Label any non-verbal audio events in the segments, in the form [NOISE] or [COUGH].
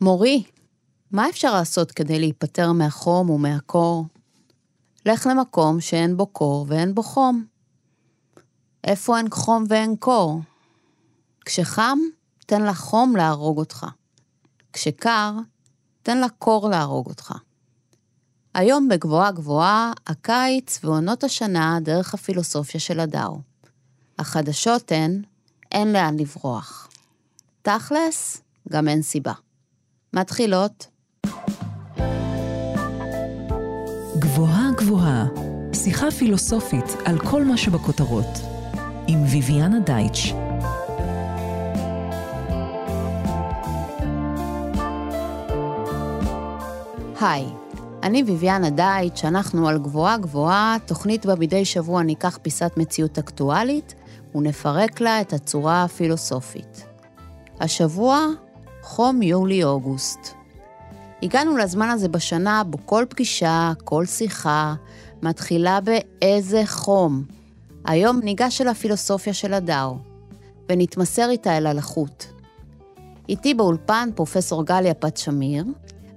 מורי, מה אפשר לעשות כדי להיפטר מהחום ומהקור? לך למקום שאין בו קור ואין בו חום. איפה אין חום ואין קור? כשחם, תן לחום להרוג אותך. כשקר, תן לקור להרוג אותך. היום בגבוהה גבוהה, הקיץ ועונות השנה דרך הפילוסופיה של הדאו. החדשות הן, אין לאן לברוח. תכלס, גם אין סיבה. מתחילות. גבוהה גבוהה, שיחה פילוסופית על כל מה שבכותרות, עם ויviana דייטש. היי, אני ויviana דייטש, אנחנו על גבוהה גבוהה, תוכנית בה מדי שבוע ניקח פיסת מציאות אקטואלית ונפרק לה את הצורה הפילוסופית. השבוע, חום יולי-אוגוסט. הגענו לזמן הזה בשנה בו כל פגישה, כל שיחה, מתחילה באיזה חום. היום ניגש אל הפילוסופיה של הדאו, ונתמסר איתה אל הלחות. איתי באולפן פרופסור גליה פת שמיר,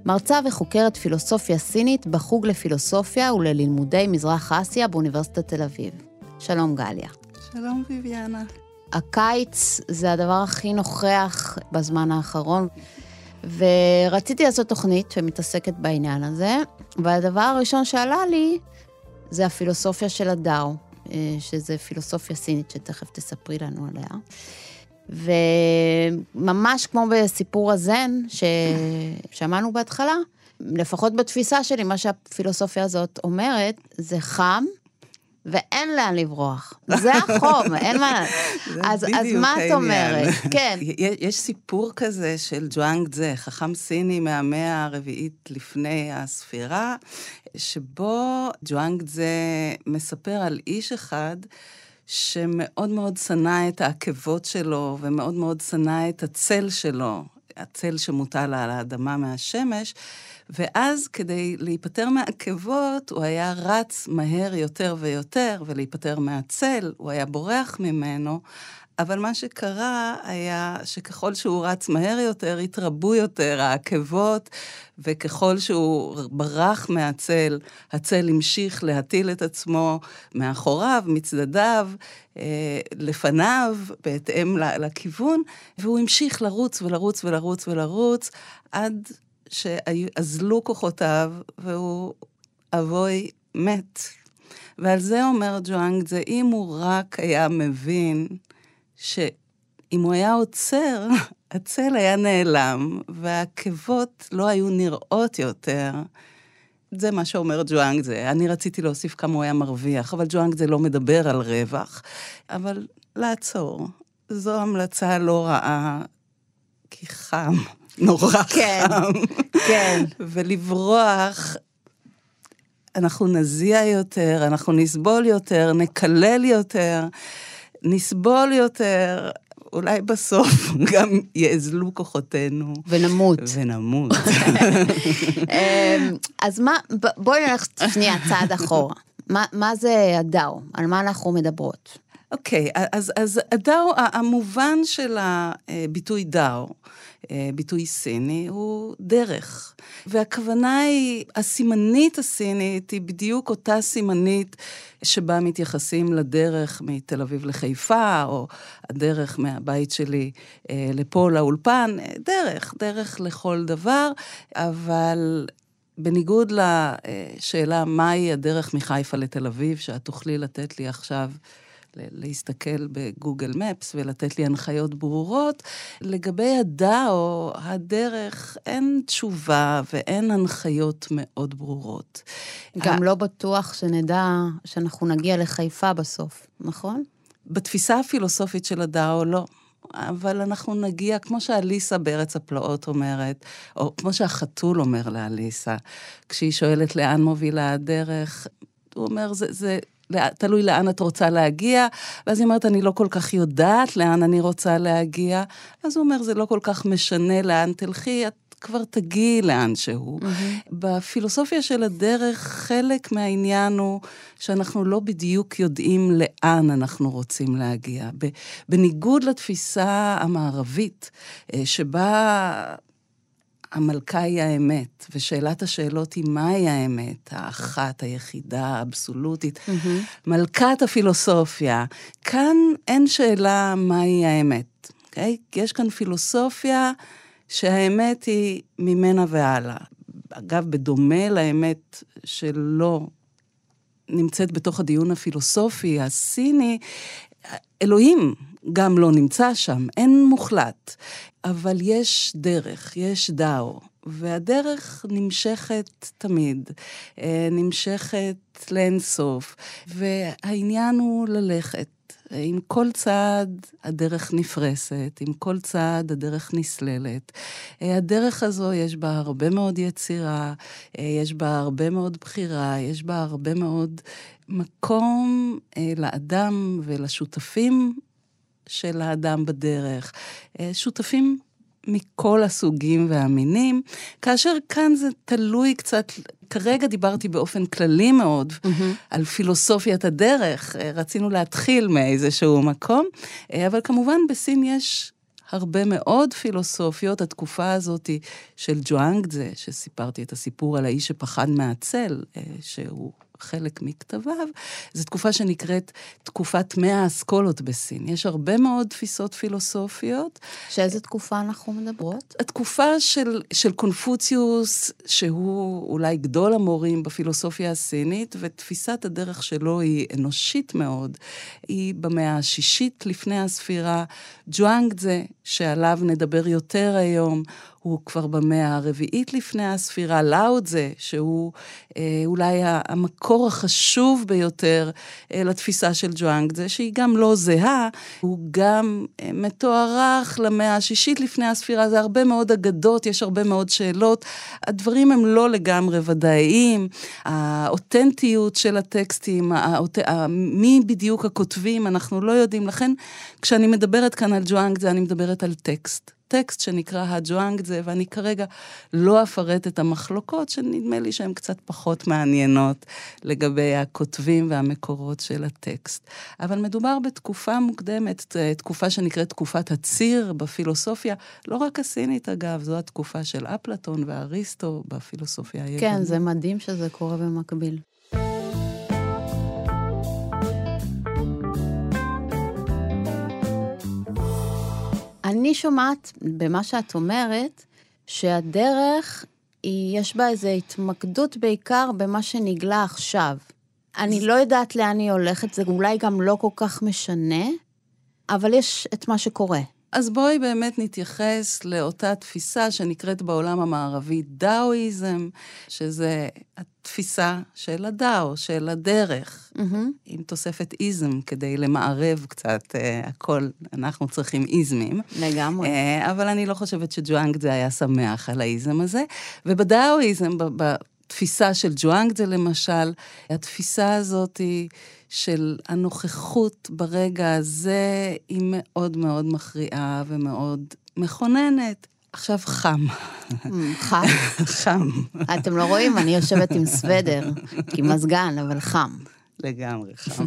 מרצה וחוקרת פילוסופיה סינית בחוג לפילוסופיה וללימודי מזרח אסיה באוניברסיטת תל אביב. שלום גליה. שלום ויviana. הקיץ זה הדבר הכי נוכח בזמן האחרון, ורציתי לעשות תוכנית שמתעסקת בעניין הזה, והדבר הראשון שעלה לי זה הפילוסופיה של הדאו, אה, שזה פילוסופיה סינית שתכף תספרי לנו עליה. וממש כמו בסיפור הזן ששמענו בהתחלה, לפחות בתפיסה שלי, מה שהפילוסופיה הזאת אומרת, זה חם, ואין לאן לברוח. זה החום, [LAUGHS] אין מה... אז, אז מה את אומרת? [LAUGHS] כן. יש סיפור כזה של ג'ואנג צזה, חכם סיני מהמאה הרביעית לפני הספירה, שבו ג'ואנג צזה מספר על איש אחד שמאוד מאוד שנא את העקבות שלו, ומאוד מאוד שנא את הצל שלו, הצל שמוטל על האדמה מהשמש, ואז כדי להיפטר מהעקבות, הוא היה רץ מהר יותר ויותר, ולהיפטר מהצל, הוא היה בורח ממנו. אבל מה שקרה היה שככל שהוא רץ מהר יותר, התרבו יותר העקבות, וככל שהוא ברח מהצל, הצל המשיך להטיל את עצמו מאחוריו, מצדדיו, אה, לפניו, בהתאם לכיוון, והוא המשיך לרוץ ולרוץ ולרוץ ולרוץ, עד שאזלו כוחותיו, והוא אבוי מת. ועל זה אומר ג'ואנג, זה אם הוא רק היה מבין שאם הוא היה עוצר, [LAUGHS] הצל היה נעלם, והעקבות לא היו נראות יותר. זה מה שאומר ג'ואנג זה. אני רציתי להוסיף כמה הוא היה מרוויח, אבל ג'ואנג זה לא מדבר על רווח. אבל לעצור, זו המלצה לא רעה, כי חם. נורא כן, חם. כן. ולברוח, אנחנו נזיע יותר, אנחנו נסבול יותר, נקלל יותר, נסבול יותר. אולי בסוף [LAUGHS] גם יאזלו כוחותינו. ונמות. ונמות. [LAUGHS] אמ, אז מה, בואי נלך שנייה צעד אחורה. מה, מה זה הדאו? על מה אנחנו מדברות? אוקיי, okay, אז, אז הדאו, המובן של הביטוי דאו, ביטוי סיני, הוא דרך. והכוונה היא, הסימנית הסינית היא בדיוק אותה סימנית שבה מתייחסים לדרך מתל אביב לחיפה, או הדרך מהבית שלי אה, לפה לאולפן, דרך, דרך לכל דבר, אבל בניגוד לשאלה מהי הדרך מחיפה לתל אביב, שאת תוכלי לתת לי עכשיו להסתכל בגוגל מפס ולתת לי הנחיות ברורות. לגבי הדאו, הדרך, אין תשובה ואין הנחיות מאוד ברורות. גם לא בטוח שנדע שאנחנו נגיע לחיפה בסוף, נכון? בתפיסה הפילוסופית של הדאו, לא. אבל אנחנו נגיע, כמו שאליסה בארץ הפלאות אומרת, או כמו שהחתול אומר לאליסה, כשהיא שואלת לאן מובילה הדרך, הוא אומר, זה, זה, תלוי לאן את רוצה להגיע, ואז היא אומרת, אני לא כל כך יודעת לאן אני רוצה להגיע, אז הוא אומר, זה לא כל כך משנה לאן תלכי, את כבר תגיעי לאן שהוא. Mm-hmm. בפילוסופיה של הדרך, חלק מהעניין הוא שאנחנו לא בדיוק יודעים לאן אנחנו רוצים להגיע. בניגוד לתפיסה המערבית, אה, שבה המלכה היא האמת, ושאלת השאלות היא מהי האמת, האחת, היחידה, האבסולוטית. Mm-hmm. מלכת הפילוסופיה. כאן אין שאלה מהי האמת, אוקיי? Okay? יש כאן פילוסופיה שהאמת היא ממנה והלאה. אגב, בדומה לאמת שלא נמצאת בתוך הדיון הפילוסופי הסיני, אלוהים גם לא נמצא שם, אין מוחלט. אבל יש דרך, יש דאו, והדרך נמשכת תמיד, אה, נמשכת לאינסוף, והעניין הוא ללכת. עם כל צעד הדרך נפרסת, עם כל צעד הדרך נסללת. אה, הדרך הזו, יש בה הרבה מאוד יצירה, אה, יש בה הרבה מאוד בחירה, יש בה הרבה מאוד מקום לאדם ולשותפים של האדם בדרך. שותפים מכל הסוגים והמינים, כאשר כאן זה תלוי קצת, כרגע דיברתי באופן כללי מאוד mm-hmm. על פילוסופיית הדרך, רצינו להתחיל מאיזשהו מקום, אבל כמובן בסין יש הרבה מאוד פילוסופיות. התקופה הזאת של ג'ואנגדזה, שסיפרתי את הסיפור על האיש שפחד מהצל, שהוא חלק מכתביו, זו תקופה שנקראת תקופת מאה האסכולות בסין. יש הרבה מאוד תפיסות פילוסופיות. שאיזה תקופה אנחנו מדברות? התקופה של, של קונפוציוס, שהוא אולי גדול המורים בפילוסופיה הסינית, ותפיסת הדרך שלו היא אנושית מאוד. היא במאה השישית לפני הספירה. ג'ואנגדזה, שעליו נדבר יותר היום, הוא כבר במאה הרביעית לפני הספירה, לאודזה, שהוא אה, אולי המקור החשוב ביותר אה, לתפיסה של ג'ואנג, שהיא גם לא זהה, הוא גם אה, מתוארך למאה השישית לפני הספירה, זה הרבה מאוד אגדות, יש הרבה מאוד שאלות. הדברים הם לא לגמרי ודאיים, האותנטיות של הטקסטים, האוט... מי בדיוק הכותבים, אנחנו לא יודעים. לכן, כשאני מדברת כאן על ג'ואנג, אני מדברת על טקסט. טקסט שנקרא הג'ואנגדזה, ואני כרגע לא אפרט את המחלוקות, שנדמה לי שהן קצת פחות מעניינות לגבי הכותבים והמקורות של הטקסט. אבל מדובר בתקופה מוקדמת, תקופה שנקראת תקופת הציר בפילוסופיה, לא רק הסינית אגב, זו התקופה של אפלטון ואריסטו בפילוסופיה היוונית. כן, זה מדהים שזה קורה במקביל. אני שומעת במה שאת אומרת, שהדרך, היא, יש בה איזו התמקדות בעיקר במה שנגלה עכשיו. אני לא יודעת לאן היא הולכת, זה אולי גם לא כל כך משנה, אבל יש את מה שקורה. אז בואי באמת נתייחס לאותה תפיסה שנקראת בעולם המערבי דאואיזם, שזה התפיסה של הדאו, של הדרך, mm-hmm. עם תוספת איזם כדי למערב קצת uh, הכל, אנחנו צריכים איזמים. לגמרי. Uh, אבל אני לא חושבת שג'ואנג זה היה שמח על האיזם הזה. ובדאואיזם, בתפיסה של ג'ואנג זה למשל, התפיסה הזאת היא... של הנוכחות ברגע הזה היא מאוד מאוד מכריעה ומאוד מכוננת. עכשיו חם. חם? [LAUGHS] חם. אתם לא רואים, אני יושבת עם סוודר, עם מזגן, אבל חם. לגמרי חם.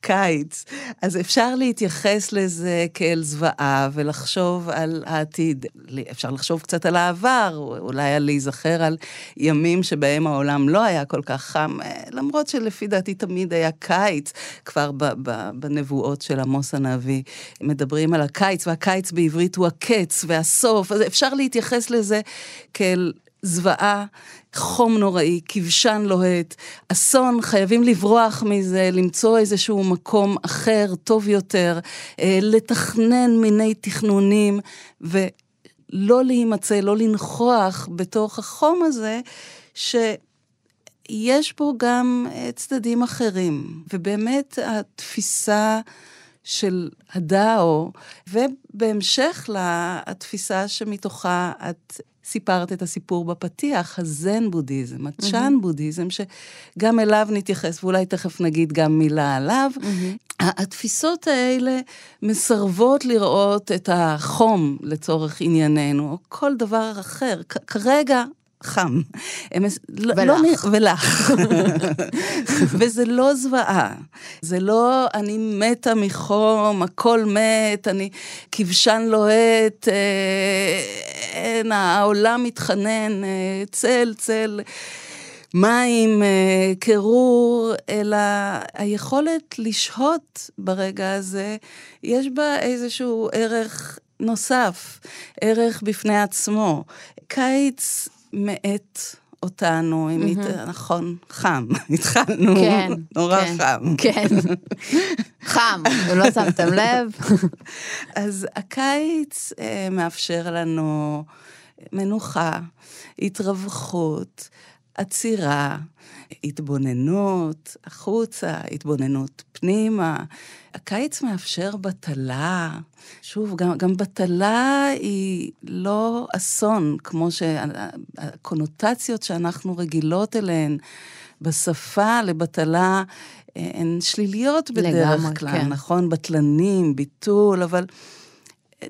קיץ. אז אפשר להתייחס לזה כאל זוועה ולחשוב על העתיד. אפשר לחשוב קצת על העבר, אולי על להיזכר על ימים שבהם העולם לא היה כל כך חם, אה, למרות שלפי דעתי תמיד היה קיץ. כבר בנבואות של עמוס הנביא מדברים על הקיץ, והקיץ בעברית הוא הקץ והסוף, אז אפשר להתייחס לזה כאל זוועה, חום נוראי, כבשן לוהט, אסון, חייבים לברוח מזה, למצוא איזשהו מקום אחר, טוב יותר, אה, לתכנן מיני תכנונים, ולא להימצא, לא לנכוח בתוך החום הזה, שיש בו גם אה, צדדים אחרים. ובאמת התפיסה של הדאו, ובהמשך לתפיסה שמתוכה את סיפרת את הסיפור בפתיח, הזן בודהיזם, הצ'אן mm-hmm. בודהיזם, שגם אליו נתייחס, ואולי תכף נגיד גם מילה עליו. Mm-hmm. התפיסות האלה מסרבות לראות את החום לצורך ענייננו, או כל דבר אחר. כרגע חם. הם, לא- ולך. לא, ולך. [LAUGHS] וזה לא זוועה. זה לא, אני מתה מחום, הכל מת, אני כבשן לוהט, אין, העולם מתחנן, אה, צל, צל. מים, אה, קירור, אלא היכולת לשהות ברגע הזה, יש בה איזשהו ערך נוסף, ערך בפני עצמו. קיץ מאט אותנו, mm-hmm. מת... נכון, חם, [LAUGHS] התחלנו, כן, נורא כן, חם. כן, [LAUGHS] חם, ולא שמתם לב. [LAUGHS] אז הקיץ אה, מאפשר לנו מנוחה, התרווחות, עצירה, התבוננות החוצה, התבוננות פנימה. הקיץ מאפשר בטלה. שוב, גם, גם בטלה היא לא אסון, כמו שהקונוטציות שאנחנו רגילות אליהן בשפה לבטלה הן שליליות בדרך לגמרי, כלל, כן. נכון? בטלנים, ביטול, אבל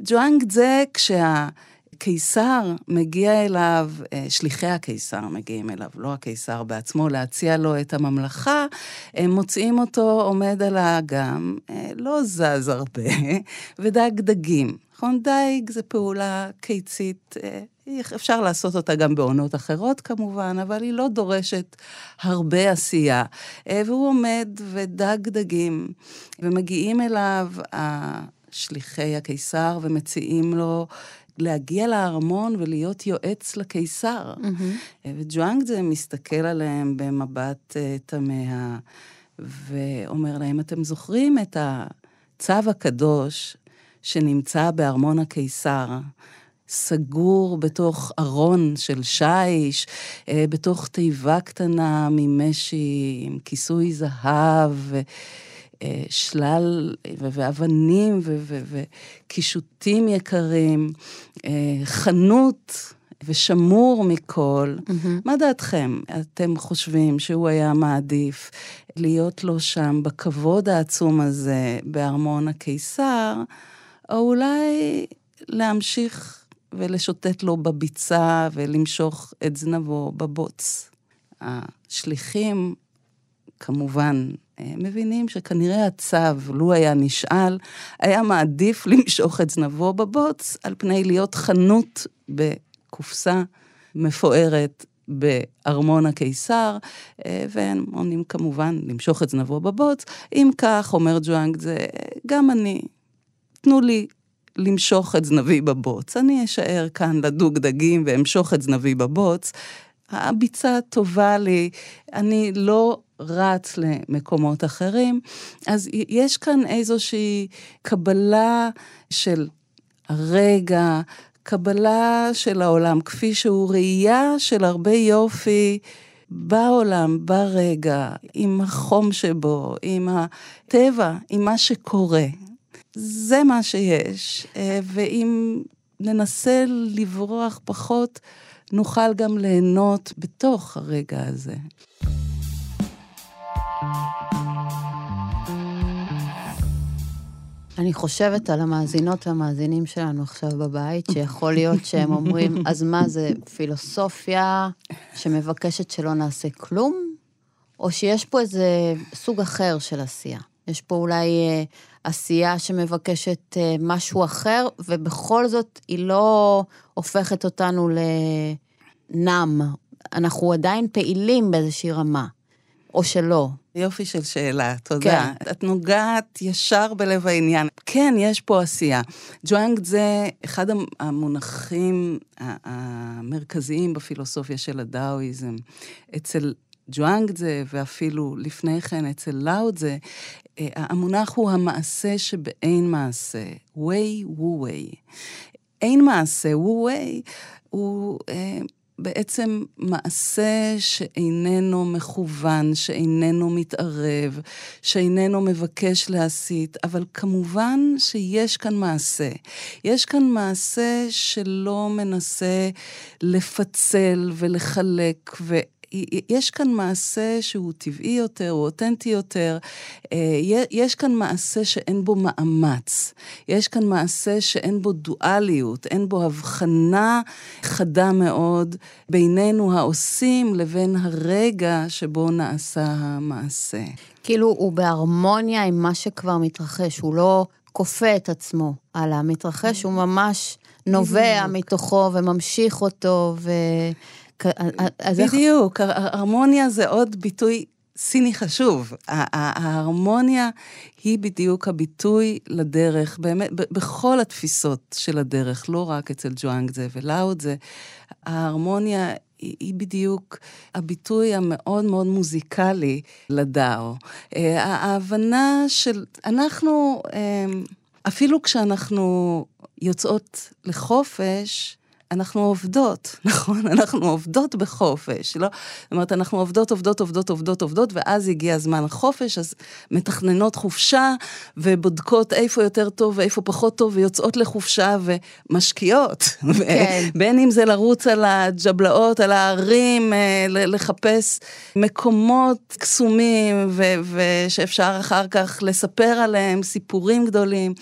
ג'ואנג זה כשה... הקיסר מגיע אליו, אה, שליחי הקיסר מגיעים אליו, לא הקיסר בעצמו, להציע לו את הממלכה, הם מוצאים אותו עומד על האגם, אה, לא זז הרבה, [LAUGHS] ודג דגים. נכון? דייג זה פעולה קיצית, אה, אפשר לעשות אותה גם בעונות אחרות כמובן, אבל היא לא דורשת הרבה עשייה. והוא עומד ודג דגים, ומגיעים אליו שליחי הקיסר ומציעים לו להגיע לארמון ולהיות יועץ לקיסר. Mm-hmm. וג'ואנג זה מסתכל עליהם במבט uh, תמה, ואומר להם, אתם זוכרים את הצו הקדוש שנמצא בארמון הקיסר? סגור בתוך ארון של שיש, אה, בתוך תיבה קטנה ממשי עם כיסוי זהב, אה, שלל ואבנים וקישוטים יקרים, אה, חנות ושמור מכל. Mm-hmm. מה דעתכם? אתם חושבים שהוא היה מעדיף להיות לו שם בכבוד העצום הזה בארמון הקיסר, או אולי להמשיך ולשוטט לו בביצה ולמשוך את זנבו בבוץ? השליחים כמובן אה, מבינים שכנראה הצו, לו היה נשאל, היה מעדיף [LAUGHS] למשוך את זנבו בבוץ על פני להיות חנות בקופסה מפוארת בארמון הקיסר, אה, והם עונים כמובן למשוך את זנבו בבוץ. אם כך, אומר ג'ואנג, זה גם אני, תנו לי למשוך את זנבי בבוץ. אני אשאר כאן לדוג דגים ואמשוך את זנבי בבוץ. הביצה טובה לי, אני לא רץ למקומות אחרים. אז יש כאן איזושהי קבלה של הרגע, קבלה של העולם כפי שהוא, ראייה של הרבה יופי. בעולם, ברגע, עם החום שבו, עם הטבע, עם מה שקורה. זה מה שיש. אה, ואם ננסה לברוח פחות, נוכל גם ליהנות בתוך הרגע הזה. אני חושבת על המאזינות והמאזינים שלנו עכשיו בבית, שיכול להיות שהם אומרים, אז מה זה פילוסופיה שמבקשת שלא נעשה כלום? או שיש פה איזה סוג אחר של עשייה? יש פה אולי אה, עשייה שמבקשת אה, משהו אחר, ובכל זאת היא לא הופכת אותנו לנם. אנחנו עדיין פעילים באיזושהי רמה, או שלא. יופי של שאלה, תודה. כן. את נוגעת ישר בלב העניין. כן, יש פה עשייה. ג'ואנג זה אחד המונחים המרכזיים בפילוסופיה של הדאואיזם. אצל ג'ואנג זה, ואפילו לפני כן אצל לאוד זה, אה, המונח הוא המעשה שבאין מעשה, ווי וו ווי. אין מעשה, וו ווי, הוא... בעצם מעשה שאיננו מכוון, שאיננו מתערב, שאיננו מבקש להסית, אבל כמובן שיש כאן מעשה. יש כאן מעשה שלא מנסה לפצל ולחלק, ו... יש כאן מעשה שהוא טבעי יותר, הוא אותנטי יותר. אה, יש כאן מעשה שאין בו מאמץ. יש כאן מעשה שאין בו דואליות, אין בו הבחנה חדה מאוד בינינו העושים לבין הרגע שבו נעשה המעשה. כאילו הוא בהרמוניה עם מה שכבר מתרחש, הוא לא כופה את עצמו על המתרחש, הוא ממש נובע מתוכו וממשיך אותו, ו... בדיוק, הרמוניה זה עוד ביטוי סיני חשוב. ההרמוניה היא בדיוק הביטוי לדרך, באמת, בכל התפיסות של הדרך, לא רק אצל ג'ואנג זה ולאוד זה, ההרמוניה היא בדיוק הביטוי המאוד מאוד מוזיקלי לדאו. אה, ההבנה של, אנחנו, אה, אפילו כשאנחנו יוצאות לחופש, אנחנו עובדות, [LAUGHS] נכון? אנחנו עובדות בחופש, לא? זאת אומרת, אנחנו עובדות, עובדות, עובדות, עובדות, עובדות, ואז הגיע זמן החופש, אז מתכננות חופשה, ובודקות איפה יותר טוב ואיפה פחות טוב, ויוצאות לחופשה ומשקיעות. כן. [LAUGHS] בין אם זה לרוץ על הג'בלאות, על ההרים, אה, לחפש מקומות קסומים, ושאפשר אחר כך לספר עליהם סיפורים גדולים,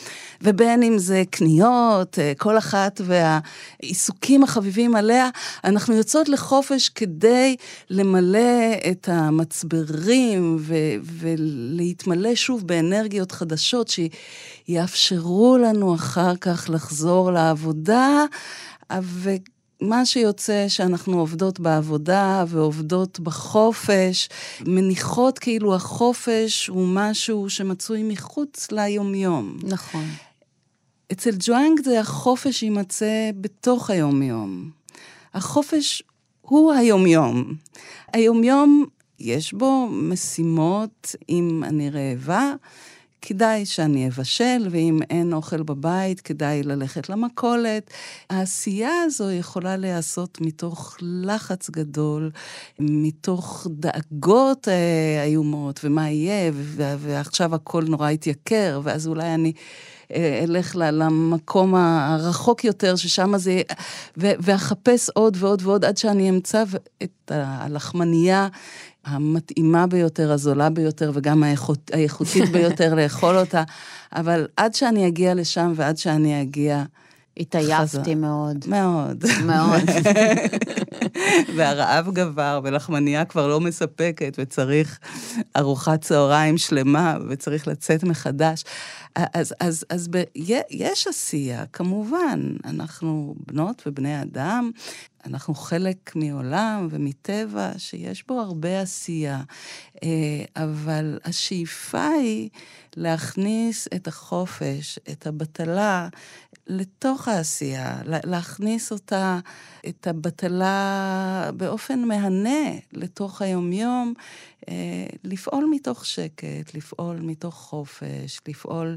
ובין אם זה קניות, אה, כל אחת והעיסוק. העיסוקים החביבים עליה, אנחנו יוצאות לחופש כדי למלא את המצברים ו- ולהתמלא שוב באנרגיות חדשות שיאפשרו לנו אחר כך לחזור לעבודה. ומה שיוצא שאנחנו עובדות בעבודה ועובדות בחופש, מניחות כאילו החופש הוא משהו שמצוי מחוץ ליומיום. נכון. אצל ג'ואנג זה החופש יימצא בתוך היומיום. החופש הוא היומיום. היומיום, יש בו משימות, אם אני רעבה, כדאי שאני אבשל, ואם אין אוכל בבית, כדאי ללכת למכולת. העשייה הזו יכולה להיעשות מתוך לחץ גדול, מתוך דאגות אה, איומות, ומה יהיה, ועכשיו הכל נורא התייקר, ואז אולי אני... אלך למקום הרחוק יותר, ששם זה... ואחפש עוד ועוד ועוד עד שאני אמצא את הלחמנייה המתאימה ביותר, הזולה ביותר, וגם האיכות, האיכותית ביותר [LAUGHS] לאכול אותה. אבל עד שאני אגיע לשם ועד שאני אגיע... התעייפתי מאוד. מאוד. מאוד. [LAUGHS] והרעב גבר, ולחמניה כבר לא מספקת, וצריך ארוחת צהריים שלמה, וצריך לצאת מחדש. אז, אז, אז ב, יש עשייה, כמובן, אנחנו בנות ובני אדם, אנחנו חלק מעולם ומטבע שיש בו הרבה עשייה, אה, אבל השאיפה היא להכניס את החופש, את הבטלה, לתוך העשייה, להכניס אותה, את הבטלה באופן מהנה לתוך היומיום, אה, לפעול מתוך שקט, לפעול מתוך חופש, לפעול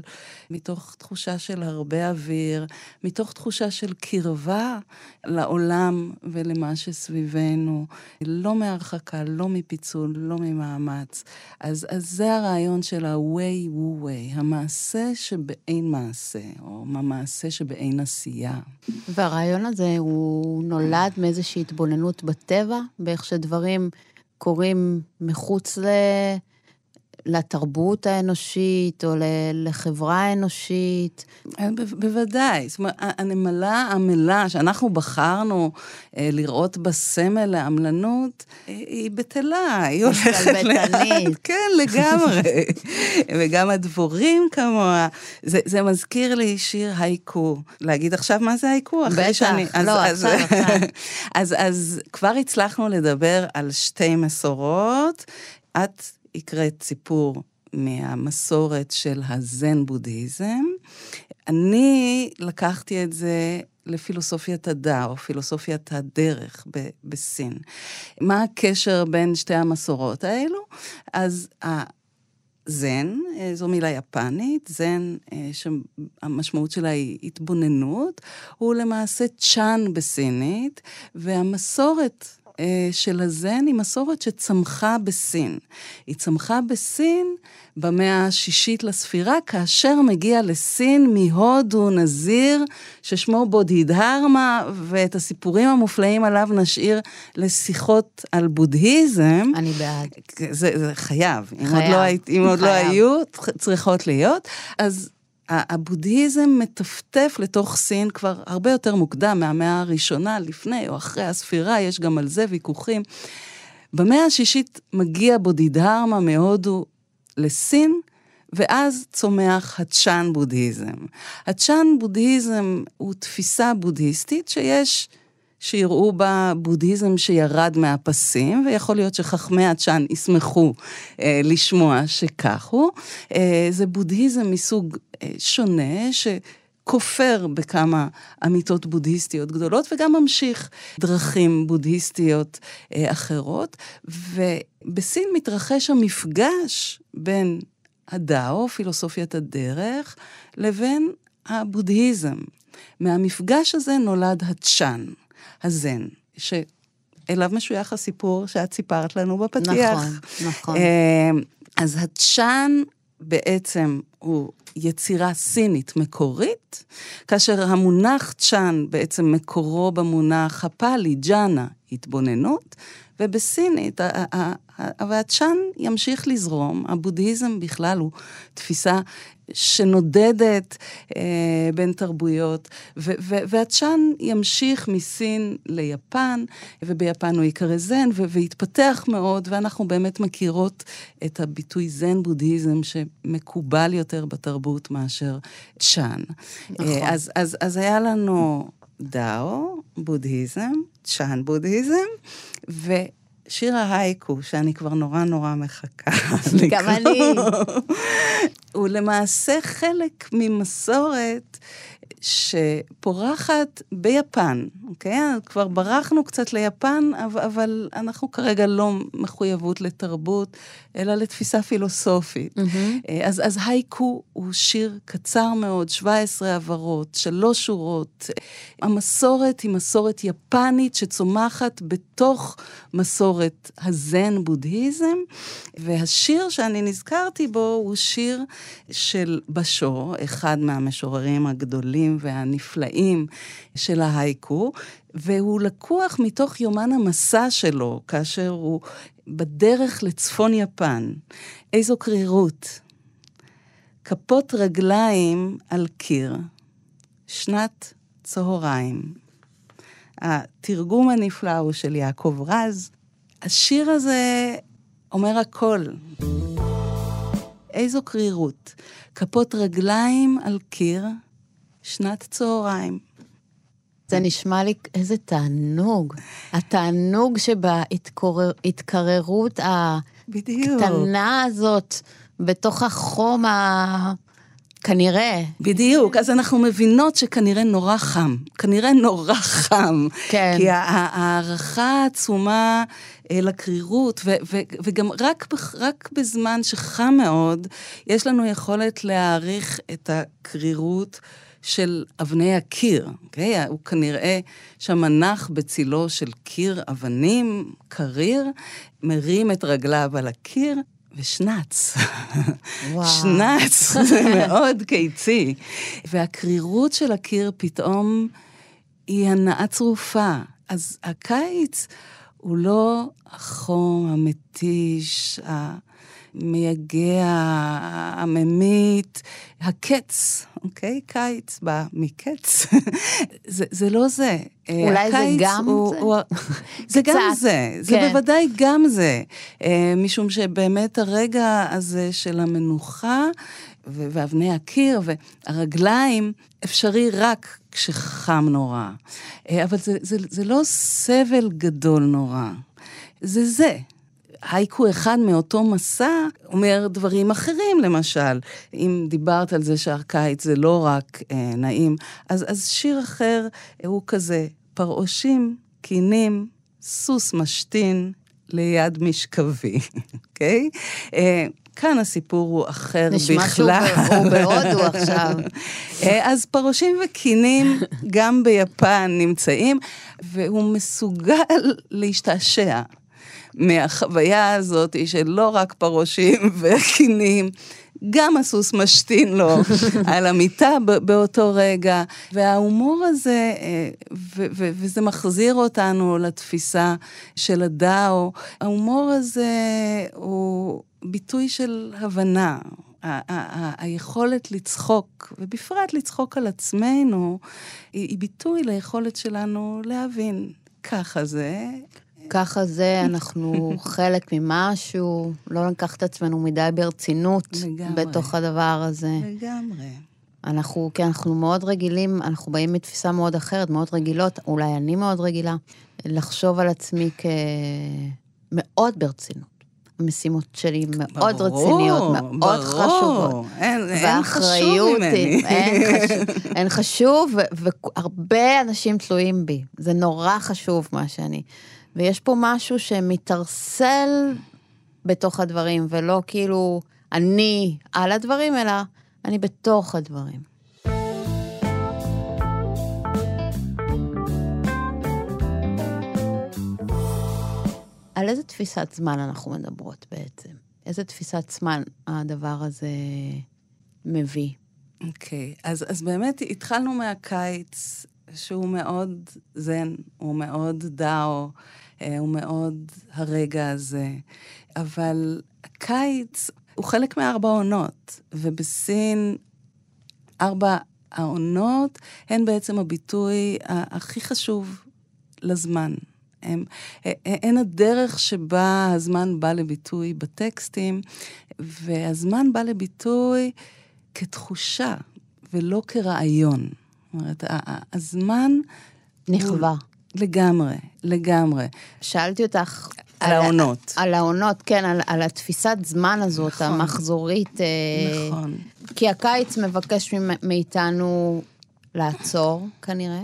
מתוך תחושה של הרבה אוויר, מתוך תחושה של קרבה לעולם ולמה שסביבנו, לא מהרחקה, לא מפיצול, לא ממאמץ. אז, אז זה הרעיון של ה-way wu way, המעשה שבאין מעשה, או המעשה שבאין עשייה. והרעיון הזה הוא נולד מאיזושהי התבוננות בטבע, באיך שדברים... קורים מחוץ ל... לתרבות האנושית או לחברה האנושית? אה, בוודאי. זאת אומרת, הנמלה עמלה שאנחנו בחרנו אה, לראות בסמל לעמלנות, אה, היא בטלה, היא הולכת לאט. כן, לגמרי. [LAUGHS] וגם הדבורים כמוה. זה, זה מזכיר לי שיר הייקו. להגיד עכשיו מה זה הייקו? בטח, שאני, אז, לא, אז, עכשיו, אז, [LAUGHS] אז, אז כבר הצלחנו לדבר על שתי מסורות. את הקראת סיפור מהמסורת של הזן בודהיזם. אני לקחתי את זה לפילוסופיית הדאו, פילוסופיית הדרך ב- בסין. מה הקשר בין שתי המסורות האלו? אז זן, זו מילה יפנית, זן שהמשמעות שלה היא התבוננות, הוא למעשה צ'אן בסינית, והמסורת אה, של הזן היא מסורת שצמחה בסין. היא צמחה בסין במאה השישית לספירה, כאשר מגיע לסין מהודו נזיר ששמו בודידהרמה, ואת הסיפורים המופלאים עליו נשאיר לשיחות על בודהיזם. אני בעד. זה, זה חייב. חייב. אם עוד לא, אם עוד לא. היו, צריכות להיות. אז הבודהיזם מטפטף לתוך סין כבר הרבה יותר מוקדם, מהמאה הראשונה, לפני או אחרי הספירה, יש גם על זה ויכוחים. במאה השישית מגיע בודידהרמה מהודו לסין, ואז צומח הצ'אן בודהיזם. הצ'אן בודהיזם הוא תפיסה בודהיסטית שיש שיראו בה בודהיזם שירד מהפסים, ויכול להיות שחכמי הצ'אן ישמחו אה, לשמוע שכך הוא. אה, זה בודהיזם מסוג אה, שונה, ש... כופר בכמה אמיתות בודהיסטיות גדולות, וגם ממשיך דרכים בודהיסטיות אה, אחרות. ובסין מתרחש המפגש בין הדאו, פילוסופיית הדרך, לבין הבודהיזם. מהמפגש הזה נולד הצ'אן, הזן, שאליו משוייך הסיפור שאת סיפרת לנו בפתיח. נכון, נכון. אה, אז הצ'אן בעצם הוא יצירה סינית מקורית, כאשר המונח צ'אן בעצם מקורו במונח הפאלי, ג'אנה, התבוננות, ובסינית, והצ'אן ימשיך לזרום, הבודהיזם בכלל הוא תפיסה שנודדת אה, בין תרבויות, ו- ו- והצ'אן ימשיך מסין ליפן, וביפן הוא ייקרא זן, ו- והתפתח מאוד, ואנחנו באמת מכירות את הביטוי זן בודהיזם שמקובל יותר בתרבות מאשר צ'אן. נכון. אה, אז, אז, אז היה לנו דאו, בודהיזם, צ'אן בודהיזם, ו... שיר ההייקו, שאני כבר נורא נורא מחכה לקרוא. [LAUGHS] גם אני. הוא למעשה חלק ממסורת שפורחת ביפן, אוקיי? כבר ברחנו קצת ליפן, אבל אנחנו כרגע לא מחויבות לתרבות, אלא לתפיסה פילוסופית. Mm-hmm. אז, אז הייקו הוא שיר קצר מאוד, 17 הברות, שלוש שורות. המסורת היא מסורת יפנית שצומחת בתוך מסורת הזן בודהיזם, והשיר שאני נזכרתי בו הוא שיר של בשו, אחד מהמשוררים הגדולים והנפלאים של ההייקו, והוא לקוח מתוך יומן המסע שלו, כאשר הוא בדרך לצפון יפן. איזו קרירות. כפות רגליים על קיר, שנת צהריים. התרגום הנפלא הוא של יעקב רז. השיר הזה אומר הכל. איזו קרירות. כפות רגליים על קיר, שנת צהריים. זה נשמע לי איזה תענוג. התענוג שבהתקררות הקטנה הזאת, בתוך החום ה... כנראה. בדיוק, אז אנחנו מבינות שכנראה נורא חם. כנראה נורא חם. כן. כי ההערכה העצומה לקרירות, ו- ו- וגם רק, רק בזמן שחם מאוד, יש לנו יכולת להעריך את הקרירות. של אבני הקיר, אוקיי? Okay? הוא כנראה שם נח בצילו של קיר אבנים, קריר, מרים את רגליו על הקיר, ושנץ. וואו. שנץ, [LAUGHS] זה מאוד קיצי. והקרירות של הקיר פתאום היא הנאה צרופה. אז הקיץ הוא לא החום המתיש, המייגע, הממית, הקץ, אוקיי? קיץ בא מקץ. [LAUGHS] זה, זה לא זה. אולי זה גם הוא, זה? הוא, [LAUGHS] זה קצת, גם זה, זה כן. בוודאי גם זה. אה, משום שבאמת הרגע הזה של המנוחה, ואבני הקיר והרגליים, אפשרי רק כשחם נורא. אה, אבל זה, זה, זה לא סבל גדול נורא, זה זה. הייקו אחד מאותו מסע אומר דברים אחרים, למשל. אם דיברת על זה שהקיץ זה לא רק אה, נעים, אז, אז שיר אחר הוא כזה, פרעושים, קינים, סוס משתין ליד משכבי, [LAUGHS] אוקיי? אה, כאן הסיפור הוא אחר נשמע בכלל. נשמע שהוא בהודו עכשיו. [LAUGHS] אה, אז פרושים וקינים גם ביפן נמצאים, והוא מסוגל להשתעשע. מהחוויה הזאת שלא רק פרושים [LAUGHS] וקינים, גם הסוס משתין לו [LAUGHS] על המיטה באותו רגע. וההומור הזה, אה, וזה מחזיר אותנו לתפיסה של הדאו, ההומור הזה הוא ביטוי של הבנה. היכולת לצחוק, ובפרט לצחוק על עצמנו, היא ביטוי ליכולת שלנו להבין. ככה זה, ככה זה, אנחנו [LAUGHS] חלק ממשהו, לא ניקח את עצמנו מדי ברצינות לגמרי. בתוך הדבר הזה. לגמרי. אנחנו, כי אנחנו מאוד רגילים, אנחנו באים מתפיסה מאוד אחרת, מאוד רגילות, אולי אני מאוד רגילה, לחשוב על עצמי כמאוד ברצינות. המשימות שלי מאוד ברור, רציניות, מאוד ברור. חשובות. אין, אין חשוב ממני. אין חשוב, אין חשוב, והרבה אנשים תלויים בי. זה נורא חשוב מה שאני. ויש פה משהו שמתערסל בתוך הדברים, ולא כאילו אני על הדברים, אלא אני בתוך הדברים. על איזה תפיסת זמן אנחנו מדברות בעצם? איזה תפיסת זמן הדבר הזה מביא? אוקיי, okay. אז, אז באמת התחלנו מהקיץ, שהוא מאוד זן, הוא מאוד דאו. אה, הוא מאוד הרגע הזה. אבל הקיץ הוא חלק מארבע עונות, ובסין ארבע העונות הן בעצם הביטוי הכי חשוב לזמן. הם, אה, אה, הן הדרך שבה הזמן בא לביטוי בטקסטים, והזמן בא לביטוי כתחושה ולא כרעיון. זאת אומרת, הזמן... נכווה. לגמרי, לגמרי. שאלתי אותך... על העונות. על העונות, כן, על, על התפיסת זמן הזאת, נכון, המחזורית. אה, נכון. כי הקיץ מבקש מאיתנו לעצור, כנראה,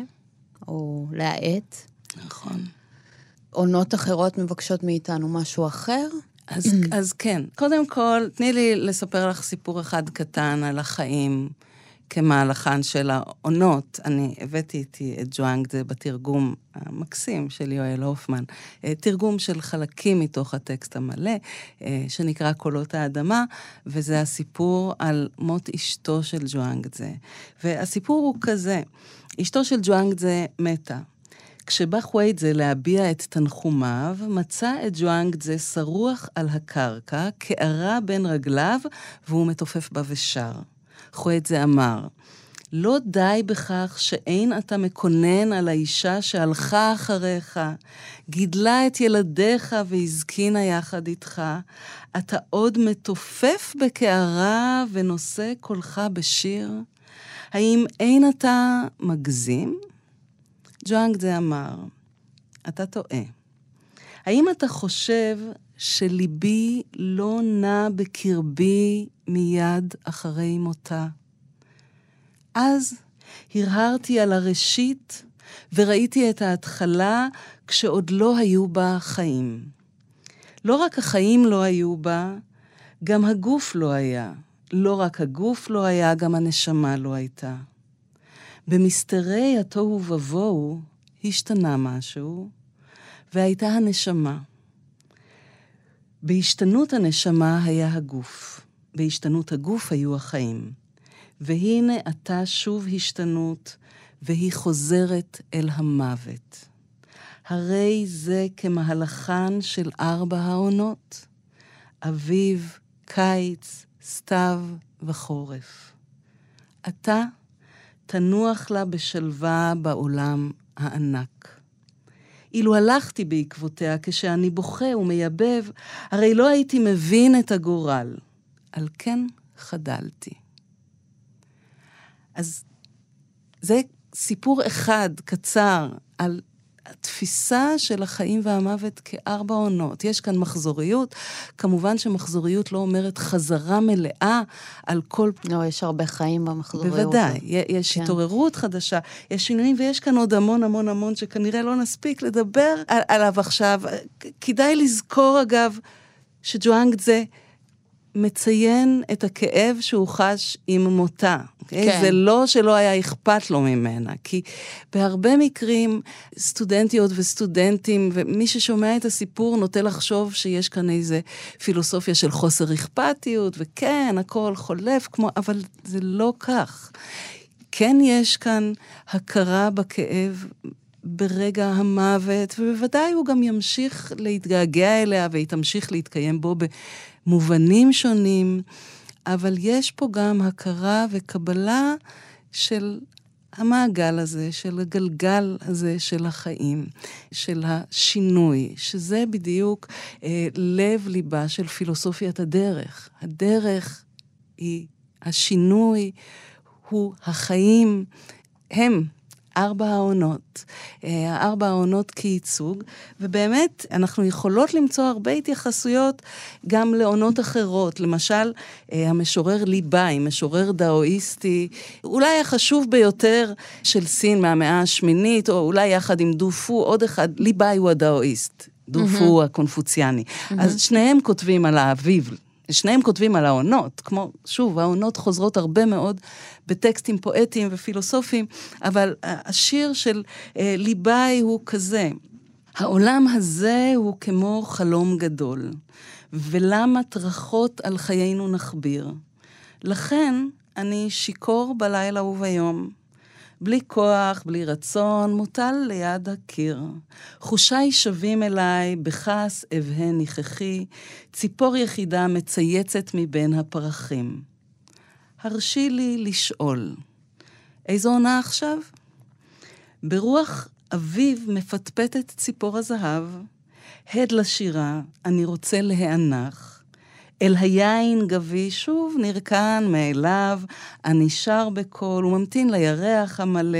או להאט. נכון. עונות אחרות מבקשות מאיתנו משהו אחר. אז, אז כן. קודם כל, תני לי לספר לך סיפור אחד קטן על החיים. כמהלכן של העונות. אני הבאתי איתי את ג'ואנג, זה בתרגום המקסים של יואל הופמן, אה, תרגום של חלקים מתוך הטקסט המלא, אה, שנקרא קולות האדמה, וזה הסיפור על מות אשתו של ג'ואנג זה. והסיפור הוא כזה, אשתו של ג'ואנג זה מתה. כשבא חוויידזה להביע את תנחומיו, מצא את ג'ואנגדזה שרוח על הקרקע, קערה בין רגליו, והוא מתופף בה ושר. חואטזה אמר, לא די בכך שאין אתה מקונן על האישה שהלכה אחריך, גידלה את ילדיך והזקינה יחד איתך, אתה עוד מתופף בקערה ונושא קולך בשיר? האם אין אתה מגזים? ג'ואנג זה אמר, אתה טועה. האם אתה חושב שליבי לא נע בקרבי מיד אחרי מותה. אז הרהרתי על הראשית וראיתי את ההתחלה כשעוד לא היו בה חיים. לא רק החיים לא היו בה, גם הגוף לא היה. לא רק הגוף לא היה, גם הנשמה לא הייתה. במסתרי התוהו ובוהו השתנה משהו, והייתה הנשמה. בהשתנות הנשמה היה הגוף, בהשתנות הגוף היו החיים. והנה עתה שוב השתנות, והיא חוזרת אל המוות. הרי זה כמהלכן של ארבע העונות, אביב, קיץ, סתיו וחורף. עתה תנוח לה בשלווה בעולם הענק. אילו הלכתי בעקבותיה כשאני בוכה ומייבב, הרי לא הייתי מבין את הגורל. על כן חדלתי. אז זה סיפור אחד קצר על התפיסה של החיים והמוות כארבע עונות. יש כאן מחזוריות. כמובן שמחזוריות לא אומרת חזרה מלאה על כל... לא, יש הרבה חיים במחזוריות. בוודאי. יש כן. התעוררות חדשה, יש שינויים, ויש כאן עוד המון המון המון שכנראה לא נספיק לדבר על, עליו עכשיו. כדאי לזכור, אגב, שג'ואנג זה מציין את הכאב שהוא חש עם מותה. Okay? כן. זה לא שלא היה אכפת לו ממנה, כי בהרבה מקרים סטודנטיות וסטודנטים, ומי ששומע את הסיפור נוטה לחשוב שיש כאן איזה פילוסופיה של חוסר אכפתיות, וכן, הכל חולף כמו, אבל זה לא כך. כן יש כאן הכרה בכאב ברגע המוות, ובוודאי הוא גם ימשיך להתגעגע אליה והיא תמשיך להתקיים בו במובנים שונים, אבל יש פה גם הכרה וקבלה של המעגל הזה, של הגלגל הזה של החיים, של השינוי, שזה בדיוק אה, לב-ליבה של פילוסופיית הדרך. הדרך היא השינוי, הוא החיים, הם ארבע העונות. אה, ארבע העונות כייצוג, ובאמת, אנחנו יכולות למצוא הרבה התייחסויות גם לעונות אחרות. למשל, אה, המשורר ליבאי, משורר דאואיסטי, אולי החשוב ביותר של סין מהמאה השמינית, או אולי יחד עם דופו, עוד אחד, ליבאי הוא הדאואיסט. דופו הוא הקונפוציאני. אז שניהם כותבים על האביב, שניהם כותבים על העונות, כמו, שוב, העונות חוזרות הרבה מאוד בטקסטים פואטיים ופילוסופיים, אבל השיר של אה, ליבאי הוא כזה, העולם הזה הוא כמו חלום גדול, ולמה טרחות על חיינו נכביר? לכן אני שיכור בלילה וביום. בלי כוח, בלי רצון, מוטל ליד הקיר. חושיי שבים אליי, בכעס אבהה ניחכי, ציפור יחידה מצייצת מבין הפרחים. הרשי לי לשאול, איזו עונה עכשיו? ברוח אביב מפטפטת ציפור הזהב, הד לשירה, אני רוצה להיאנח. אל היין גבי שוב נרקן מאליו, אני שר בקול וממתין לירח המלא,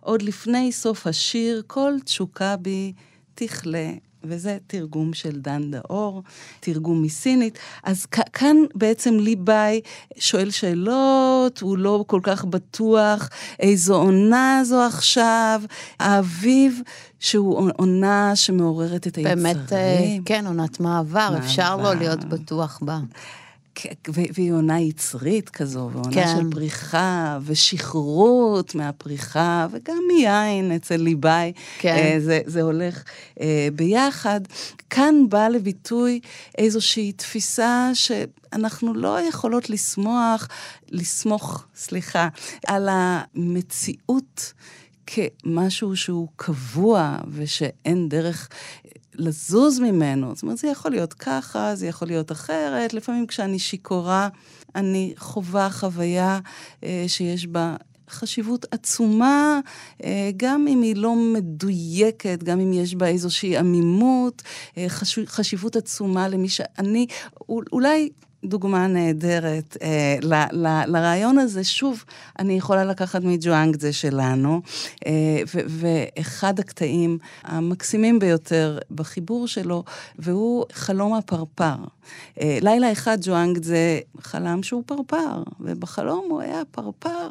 עוד לפני סוף השיר כל תשוקה בי תכלה. וזה תרגום של דן דאור, תרגום מסינית. אז כאן בעצם ליבאי שואל שאלות, הוא לא כל כך בטוח איזו עונה זו עכשיו, האביב, שהוא עונה שמעוררת את היצרים. באמת, אה, כן, עונת מעבר, מעבר. אפשר לא להיות בטוח בה. והיא עונה יצרית כזו, ועונה כן. של פריחה, ושחרות מהפריחה, וגם מיין אצל ליבאי. כן. אה, זה, זה הולך אה, ביחד. כאן בא לביטוי איזושהי תפיסה שאנחנו לא יכולות לשמוח, לסמוך, סליחה, על המציאות. כמשהו שהוא קבוע ושאין דרך לזוז ממנו. זאת אומרת, זה יכול להיות ככה, זה יכול להיות אחרת. לפעמים כשאני שיכורה, אני חווה חוויה אה, שיש בה חשיבות עצומה, אה, גם אם היא לא מדויקת, גם אם יש בה איזושהי עמימות, אה, חש... חשיבות עצומה למי שאני, אולי דוגמה נהדרת אה, ל, ל, לרעיון הזה. שוב, אני יכולה לקחת מג'ואנגזה שלנו, אה, ו, ואחד הקטעים המקסימים ביותר בחיבור שלו, והוא חלום הפרפר. אה, לילה אחד ג'ואנגזה חלם שהוא פרפר, ובחלום הוא היה פרפר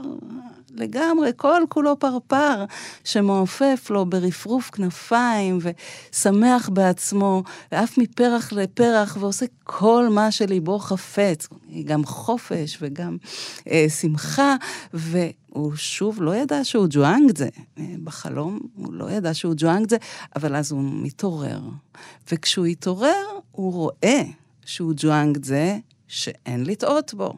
לגמרי, כל כולו פרפר, שמעופף לו ברפרוף כנפיים ושמח בעצמו, ועף מפרח לפרח ועושה כל מה שליבו חפץ, גם חופש וגם אה, שמחה, והוא שוב לא ידע שהוא ג'ואנגזה. אה, בחלום הוא לא ידע שהוא ג'ואנגזה, אבל אז הוא מתעורר. וכשהוא התעורר, הוא רואה שהוא ג'ואנגזה שאין לטעות בו.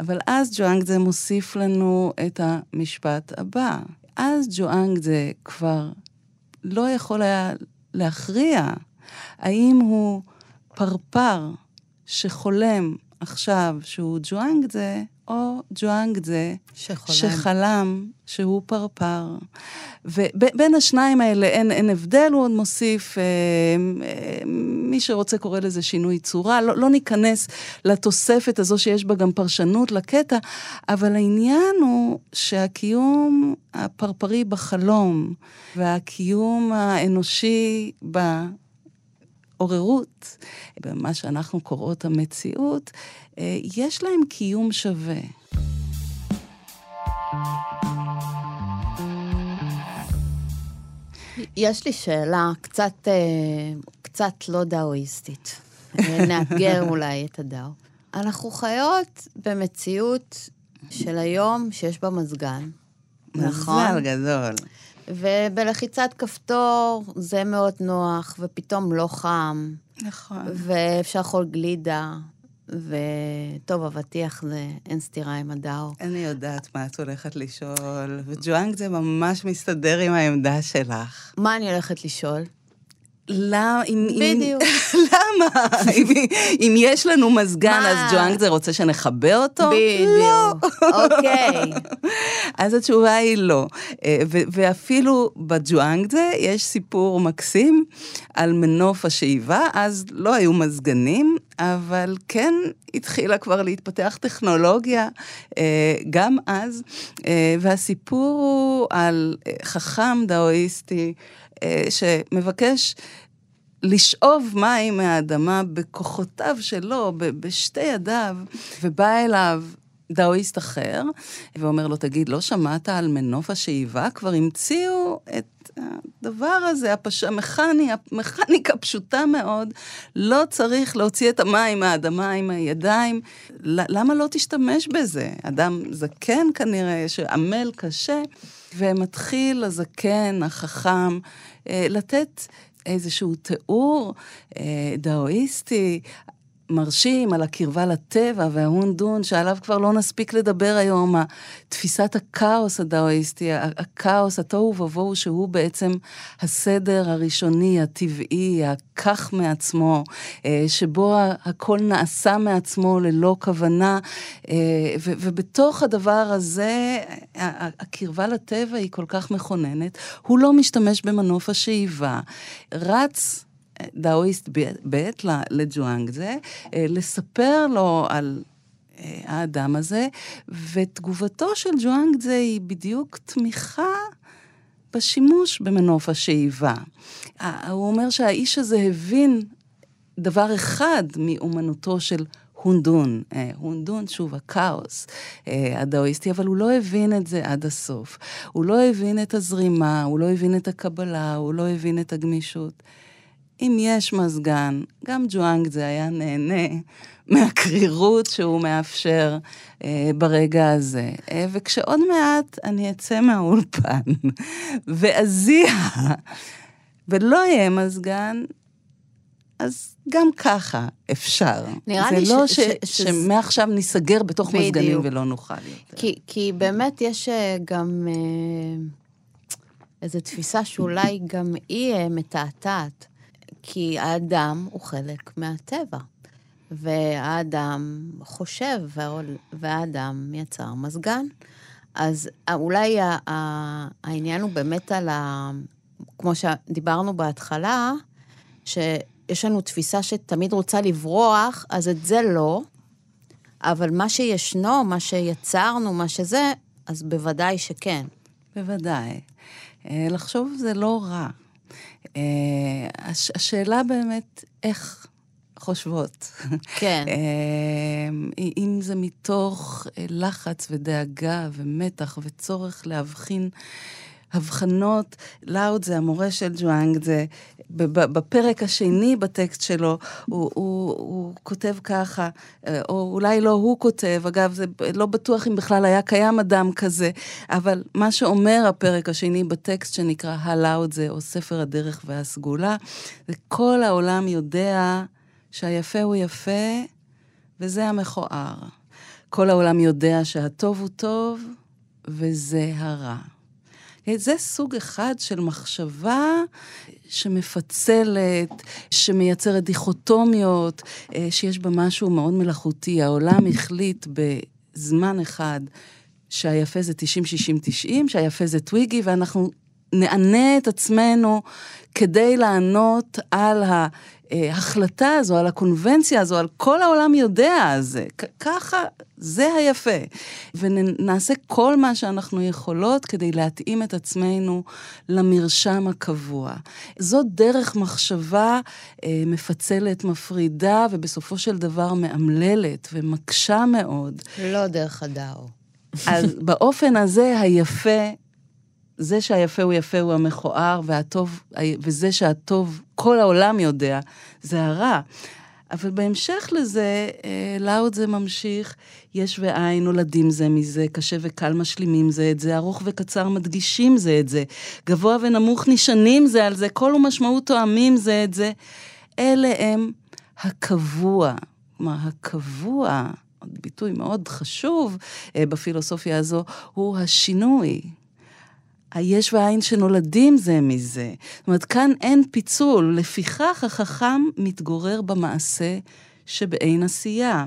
אבל אז ג'ואנגזה מוסיף לנו את המשפט הבא. אז ג'ואנגזה כבר לא יכול היה להכריע האם הוא פרפר שחולם עכשיו שהוא ג'ואנגזה, או ג'ואנגזה שחולם. שחלם שהוא פרפר. ובין השניים האלה אין, אין הבדל, הוא עוד מוסיף, אה, אה, מי שרוצה קורא לזה שינוי צורה, לא, לא ניכנס לתוספת הזו שיש בה גם פרשנות לקטע, אבל העניין הוא שהקיום הפרפרי בחלום והקיום האנושי ב... עוררות, במה שאנחנו קוראות המציאות, אה, יש להם קיום שווה. יש לי שאלה קצת, אה, קצת לא דאואיסטית. נאתגר [LAUGHS] אולי את הדאו. אנחנו חיות במציאות של היום שיש בה מזגן. נכון. מזל גדול. ובלחיצת כפתור זה מאוד נוח, ופתאום לא חם, נכון. ואפשר לאכול גלידה, וטוב, אבטיח זה אין סתירה עם הדאו. אני יודעת מה את הולכת לשאול, וג'ואנג זה ממש מסתדר עם העמדה שלך. מה אני הולכת לשאול? למה? אם, בדיוק. אם, [LAUGHS] למה? אם, אם יש לנו מזגן, מה? אז ג'ואנג זה רוצה שנחבא אותו? לא. בדיוק. אוקיי. [LAUGHS] אז התשובה היא לא. אה, ואפילו בג'ואנג זה יש סיפור מקסים על מנוף השאיבה, אז לא היו מזגנים, אבל כן התחילה כבר להתפתח טכנולוגיה אה, גם אז, אה, והסיפור הוא על חכם דאואיסטי שמבקש לשאוב מים מהאדמה בכוחותיו שלו, בשתי ידיו, ובא אליו דאואיסט אחר, ואומר לו, תגיד, לא שמעת על מנוף השאיבה? כבר המציאו את הדבר הזה, הפש... המכני, המכניקה פשוטה מאוד, לא צריך להוציא את המים מהאדמה עם הידיים. למה לא תשתמש בזה? אדם זקן כנראה, שעמל קשה, ומתחיל הזקן, החכם, אה, לתת איזשהו תיאור אה, דאואיסטי מרשים על הקרבה לטבע וההונדון, שעליו כבר לא נספיק לדבר היום, תפיסת הכאוס הדאואיסטי, הכאוס, התוהו ובוהו, שהוא בעצם הסדר הראשוני, הטבעי, הכך מעצמו, אה, שבו הכל נעשה מעצמו ללא כוונה, אה, ובתוך הדבר הזה, הקרבה לטבע היא כל כך מכוננת, הוא לא משתמש במנוף השאיבה, רץ דאואיסט ב' לג'ואנג זה, אה, לספר לו על אה, האדם הזה, ותגובתו של ג'ואנג זה היא בדיוק תמיכה בשימוש במנוף השאיבה. הוא אומר שהאיש הזה הבין דבר אחד מאומנותו של הונדון, אה, הונדון, שוב, הכאוס הדאואיסטי, אבל הוא לא הבין את זה עד הסוף. הוא לא הבין את הזרימה, הוא לא הבין את הקבלה, הוא לא הבין את הגמישות. אם יש מזגן, גם ג'ואנג זה היה נהנה [LAUGHS] מהקרירות שהוא מאפשר אה, ברגע הזה. אה, וכשעוד מעט אני אצא מהאולפן [LAUGHS] ואזיע ולא יהיה מזגן, אז גם ככה אפשר. נראה זה לי לא ש- ש- ש- שמעכשיו ניסגר בתוך בדיוק. מזגנים ולא נוכל יותר. כי, כי באמת יש אה, גם אה, איזו תפיסה שאולי גם היא אה, מתעתעת. כי האדם הוא חלק מהטבע, והאדם חושב, והאדם יצר מזגן. אז אולי ה- ה- העניין הוא באמת על ה... כמו שדיברנו בהתחלה, שיש לנו תפיסה שתמיד רוצה לברוח, אז את זה לא, אבל מה שישנו, מה שיצרנו, מה שזה, אז בוודאי שכן. בוודאי. אה, לחשוב זה לא רע. אה, הש- השאלה באמת, איך חושבות? כן. [LAUGHS] אה, אם זה מתוך אה, לחץ ודאגה ומתח וצורך להבחין הבחנות, לאוד זה המורה של ג'ואנג, זה בפרק השני בטקסט שלו, הוא, הוא, הוא כותב ככה, אה, או אולי לא הוא כותב, אגב, זה לא בטוח אם בכלל היה קיים אדם כזה, אבל מה שאומר הפרק השני בטקסט שנקרא הלאוד זה, או ספר הדרך והסגולה, זה כל העולם יודע שהיפה הוא יפה, וזה המכוער. כל העולם יודע שהטוב הוא טוב, וזה הרע. זה סוג אחד של מחשבה שמפצלת, שמייצרת דיכוטומיות, אה, שיש בה משהו מאוד מלאכותי. העולם החליט בזמן אחד שהיפה זה 90-60-90, שהיפה זה טוויגי, ואנחנו נענה את עצמנו כדי לענות על ההחלטה הזו, על הקונבנציה הזו, על כל העולם יודע על זה. ככה, זה היפה. ונעשה כל מה שאנחנו יכולות כדי להתאים את עצמנו למרשם הקבוע. זו דרך מחשבה אה, מפצלת, מפרידה, ובסופו של דבר מאמללת ומקשה מאוד. לא דרך הדאו. אז באופן הזה, היפה, זה שהיפה הוא יפה הוא המכוער, והטוב, וזה שהטוב, כל העולם יודע, זה הרע. אבל בהמשך לזה, אה, לאוד זה ממשיך, יש ואין נולדים זה מזה, קשה וקל משלימים זה את זה, ארוך וקצר מדגישים זה את זה, גבוה ונמוך נשענים זה על זה, כל ומשמעות תואמים זה את זה. אלה הם הקבוע. כלומר, הקבוע, ביטוי מאוד חשוב אה, בפילוסופיה הזו, הוא השינוי. היש והעין שנולדים זה מזה. זאת אומרת, כאן אין פיצול, לפיכך החכם מתגורר במעשה שבאין עשייה.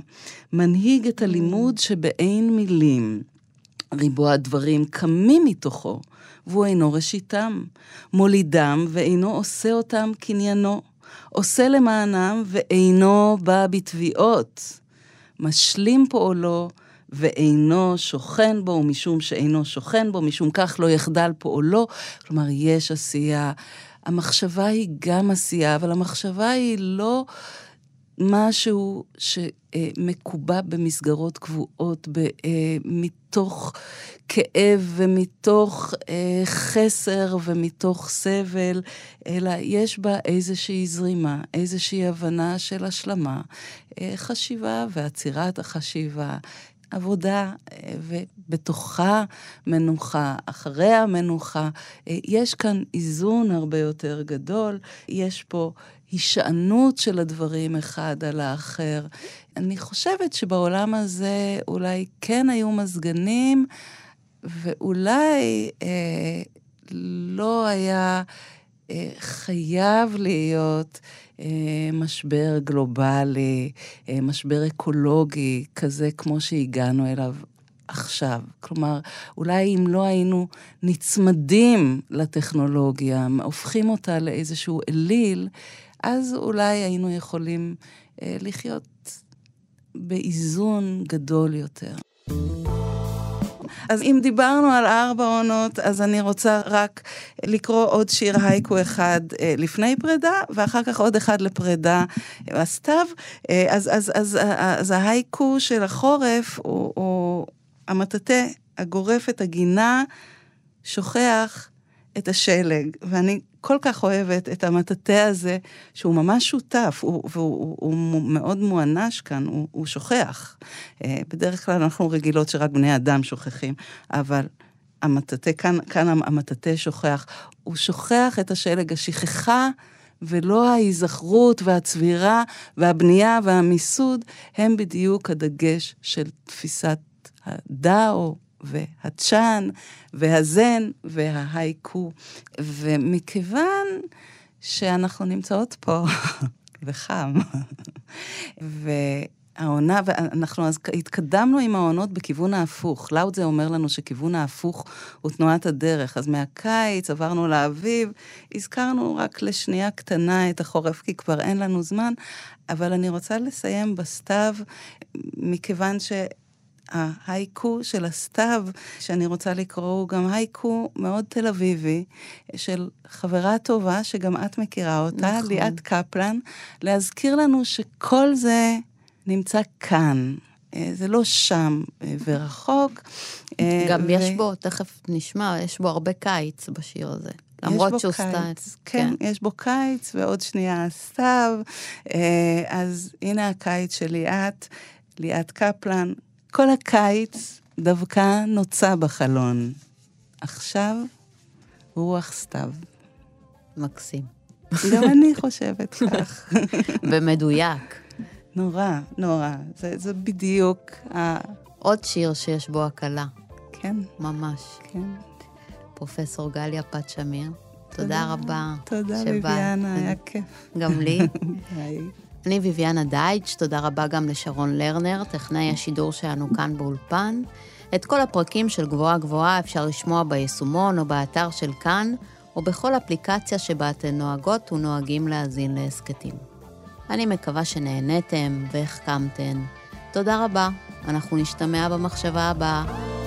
מנהיג את הלימוד שבאין מילים. ריבוע הדברים קמים מתוכו, והוא אינו ראשיתם. מולידם ואינו עושה אותם קניינו. עושה למענם ואינו בא בתביעות. משלים פועלו ואינו שוכן בו, ומשום שאינו שוכן בו, משום כך לא יחדל פועלו. כלומר, יש עשייה. המחשבה היא גם עשייה, אבל המחשבה היא לא משהו שמקובע במסגרות קבועות, אה, מתוך כאב ומתוך אה, חסר ומתוך סבל, אלא יש בה איזושהי זרימה, איזושהי הבנה של השלמה, אה, חשיבה ועצירת החשיבה, עבודה, ובתוכה מנוחה, אחרי המנוחה. יש כאן איזון הרבה יותר גדול, יש פה הישענות של הדברים אחד על האחר. אני חושבת שבעולם הזה אולי כן היו מזגנים, ואולי אה, לא היה אה, חייב להיות אה, משבר גלובלי, אה, משבר אקולוגי, כזה כמו שהגענו אליו עכשיו. כלומר, אולי אם לא היינו נצמדים לטכנולוגיה, הופכים אותה לאיזשהו אליל, אז אולי היינו יכולים אה, לחיות באיזון גדול יותר. אז אם דיברנו על ארבע עונות, אז אני רוצה רק לקרוא עוד שיר הייקו אחד אה, לפני פרידה, ואחר כך עוד אחד לפרידה, הסתיו. אה, אז, אז, אז, אז ההייקו של החורף הוא, הוא המטאטא הגורף את הגינה, שוכח את השלג. ואני כל כך אוהבת את המטאטא הזה, שהוא ממש שותף, הוא, והוא הוא, הוא מאוד מואנש כאן, הוא, הוא שוכח. אה, בדרך כלל אנחנו רגילות שרק בני אדם שוכחים, אבל המטאטא, כאן, כאן המטאטא שוכח. הוא שוכח את השלג, השכחה. ולא ההיזכרות והצבירה והבנייה והמיסוד, הם בדיוק הדגש של תפיסת הדאו והצ'אן, והזן, וההייקו. ומכיוון שאנחנו נמצאות פה, [LAUGHS] וחם, [LAUGHS] והעונה, ואנחנו אז התקדמנו עם העונות בכיוון ההפוך. לאוד אומר לנו שכיוון ההפוך הוא תנועת הדרך. אז מהקיץ עברנו לאביב, הזכרנו רק לשנייה קטנה את החורף, כי כבר אין לנו זמן, אבל אני רוצה לסיים בסתיו, מכיוון ש... ההייקו של הסתיו, שאני רוצה לקרוא, הוא גם הייקו מאוד תל אביבי, של חברה טובה, שגם את מכירה אותה, נכון. ליאת קפלן, להזכיר לנו שכל זה נמצא כאן. אה, זה לא שם אה, ורחוק. אה, גם ו... יש בו, תכף נשמע, יש בו הרבה קיץ בשיר הזה. למרות שהוא סתיו. כן, כן, יש בו קיץ, ועוד שנייה סתיו. אז הנה הקיץ של ליאת, ליאת קפלן, כל הקיץ דווקא נוצה בחלון. עכשיו רוח סתיו. מקסים. גם אני חושבת כך. [LAUGHS] ומדויק. נורא, נורא. זה, זה בדיוק ה... עוד שיר שיש בו הקלה. כן. ממש. כן. פרופסור גליה פת שמיר, תודה, תודה רבה. תודה, ביביאנה, היה [LAUGHS] כיף. גם לי. [LAUGHS] ביי. אני ביביאנה דייטש, תודה רבה גם לשרון לרנר, טכנאי השידור שלנו כאן באולפן. את כל הפרקים של גבוהה גבוהה אפשר לשמוע ביישומון או באתר של כאן, או בכל אפליקציה שבה אתן נוהגות ונוהגים להאזין להסכתים. אני מקווה שנהניתם והחכמתן. תודה רבה, אנחנו נשתמע במחשבה הבאה.